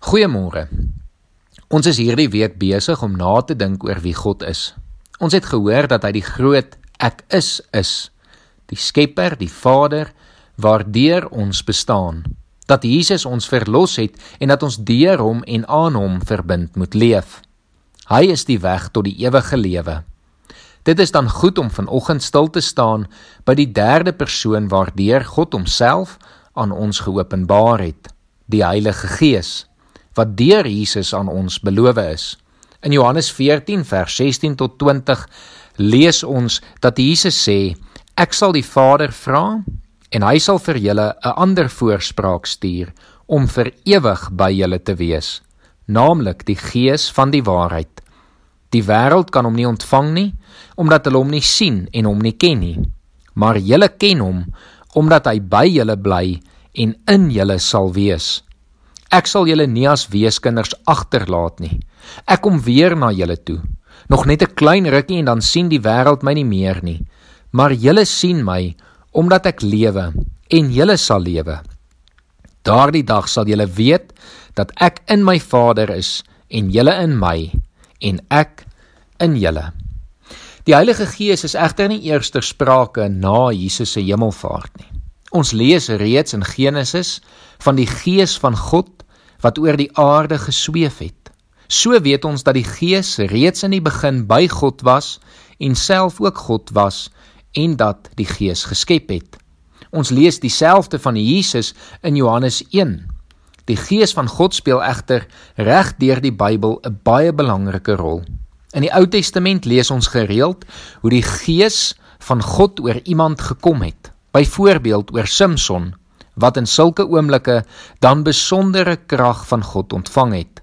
Goeiemôre. Ons is hierdie week besig om na te dink oor wie God is. Ons het gehoor dat hy die groot Ek is is, die Skepper, die Vader waardeur ons bestaan. Dat Jesus ons verlos het en dat ons deur hom en aan hom verbind moet leef. Hy is die weg tot die ewige lewe. Dit is dan goed om vanoggend stil te staan by die derde persoon waardeur God homself aan ons geopenbaar het, die Heilige Gees wat deur Jesus aan ons beloof is. In Johannes 14 vers 16 tot 20 lees ons dat Jesus sê: Ek sal die Vader vra en hy sal vir julle 'n ander voorspraak stuur om vir ewig by julle te wees, naamlik die Gees van die waarheid. Die wêreld kan hom nie ontvang nie omdat hulle hom nie sien en hom nie ken nie. Maar julle ken hom omdat hy by julle bly en in julle sal wees. Ek sal julle nie as weeskinders agterlaat nie. Ek kom weer na julle toe. Nog net 'n klein rukkie en dan sien die wêreld my nie meer nie. Maar julle sien my omdat ek lewe en julle sal lewe. Daardie dag sal julle weet dat ek in my Vader is en julle in my en ek in julle. Die Heilige Gees is egter nie eers ter sprake na Jesus se hemelvaart nie. Ons lees reeds in Genesis van die Gees van God wat oor die aarde gesweef het. So weet ons dat die Gees reeds in die begin by God was en self ook God was en dat die Gees geskep het. Ons lees dieselfde van Jesus in Johannes 1. Die Gees van God speel egter reg deur die Bybel 'n baie belangrike rol. In die Ou Testament lees ons gereeld hoe die Gees van God oor iemand gekom het. Byvoorbeeld oor Samson wat in sulke oomblikke dan besondere krag van God ontvang het.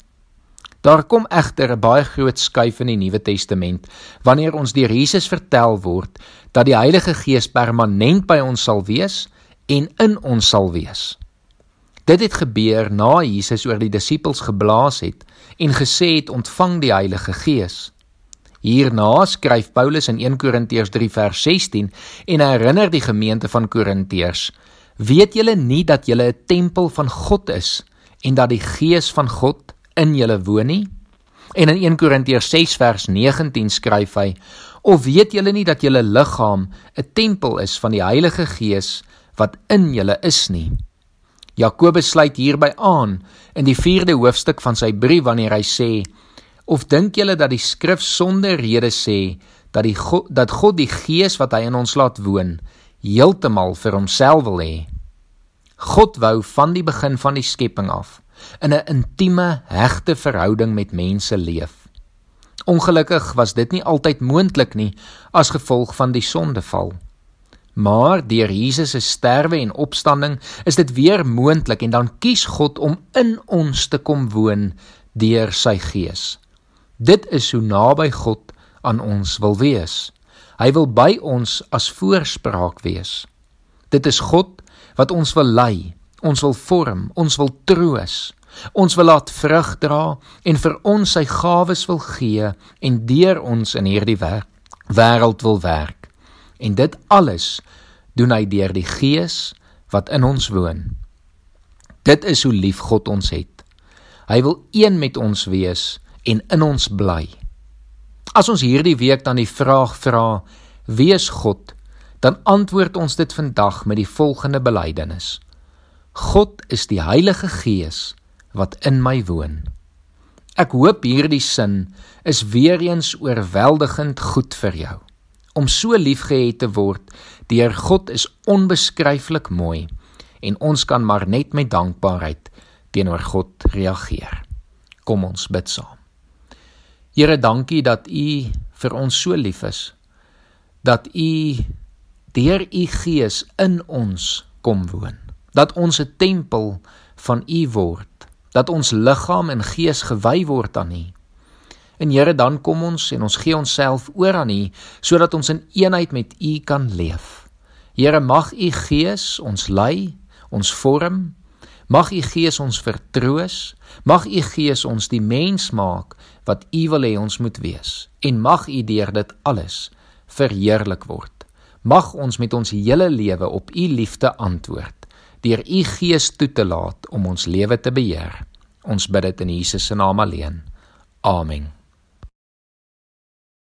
Daar kom egter 'n baie groot skuif in die Nuwe Testament wanneer ons deur Jesus vertel word dat die Heilige Gees permanent by ons sal wees en in ons sal wees. Dit het gebeur na Jesus oor die disippels geblaas het en gesê het ontvang die Heilige Gees. Hierna skryf Paulus in 1 Korintiërs 3 vers 16 en herinner die gemeente van Korintiërs Weet julle nie dat julle 'n tempel van God is en dat die Gees van God in julle woon nie? En in 1 Korintiërs 6 vers 19 skryf hy: Of weet julle nie dat julle liggaam 'n tempel is van die Heilige Gees wat in julle is nie? Jakobus sluit hierby aan in die 4de hoofstuk van sy brief wanneer hy sê: Of dink julle dat die skrif sonder rede sê dat die God, dat God die Gees wat hy in ons laat woon heeltemal vir homself wil hê. God wou van die begin van die skepping af in 'n intieme, hegte verhouding met mense leef. Ongelukkig was dit nie altyd moontlik nie as gevolg van die sondeval. Maar deur Jesus se sterwe en opstanding is dit weer moontlik en dan kies God om in ons te kom woon deur sy Gees. Dit is hoe naby God aan ons wil wees. Hy wil by ons as voorspraak wees. Dit is God wat ons wil lei, ons wil vorm, ons wil troos. Ons wil laat vrug dra en vir ons sy gawes wil gee en deur ons in hierdie wêreld wil werk. En dit alles doen hy deur die Gees wat in ons woon. Dit is hoe lief God ons het. Hy wil een met ons wees en in ons bly. As ons hierdie week dan die vraag vra, wie is God? Dan antwoord ons dit vandag met die volgende belydenis. God is die Heilige Gees wat in my woon. Ek hoop hierdie sin is weer eens oorweldigend goed vir jou. Om so liefgehet te word deur God is onbeskryflik mooi en ons kan maar net met dankbaarheid teenoor God reageer. Kom ons bid saam. Here, dankie dat U vir ons so lief is. Dat U deur U Gees in ons kom woon. Dat ons 'n tempel van U word. Dat ons liggaam en gees gewy word aan U. En Here, dan kom ons en ons gee onsself oor aan U sodat ons in eenheid met U kan leef. Here, mag U Gees ons lei, ons vorm. Mag U Gees ons vertroos. Mag U Gees ons die mens maak wat U wil hê ons moet wees en mag U deur dit alles verheerlik word. Mag ons met ons hele lewe op U liefde antwoord deur U Gees toe te laat om ons lewe te beheer. Ons bid dit in Jesus se naam alleen. Amen.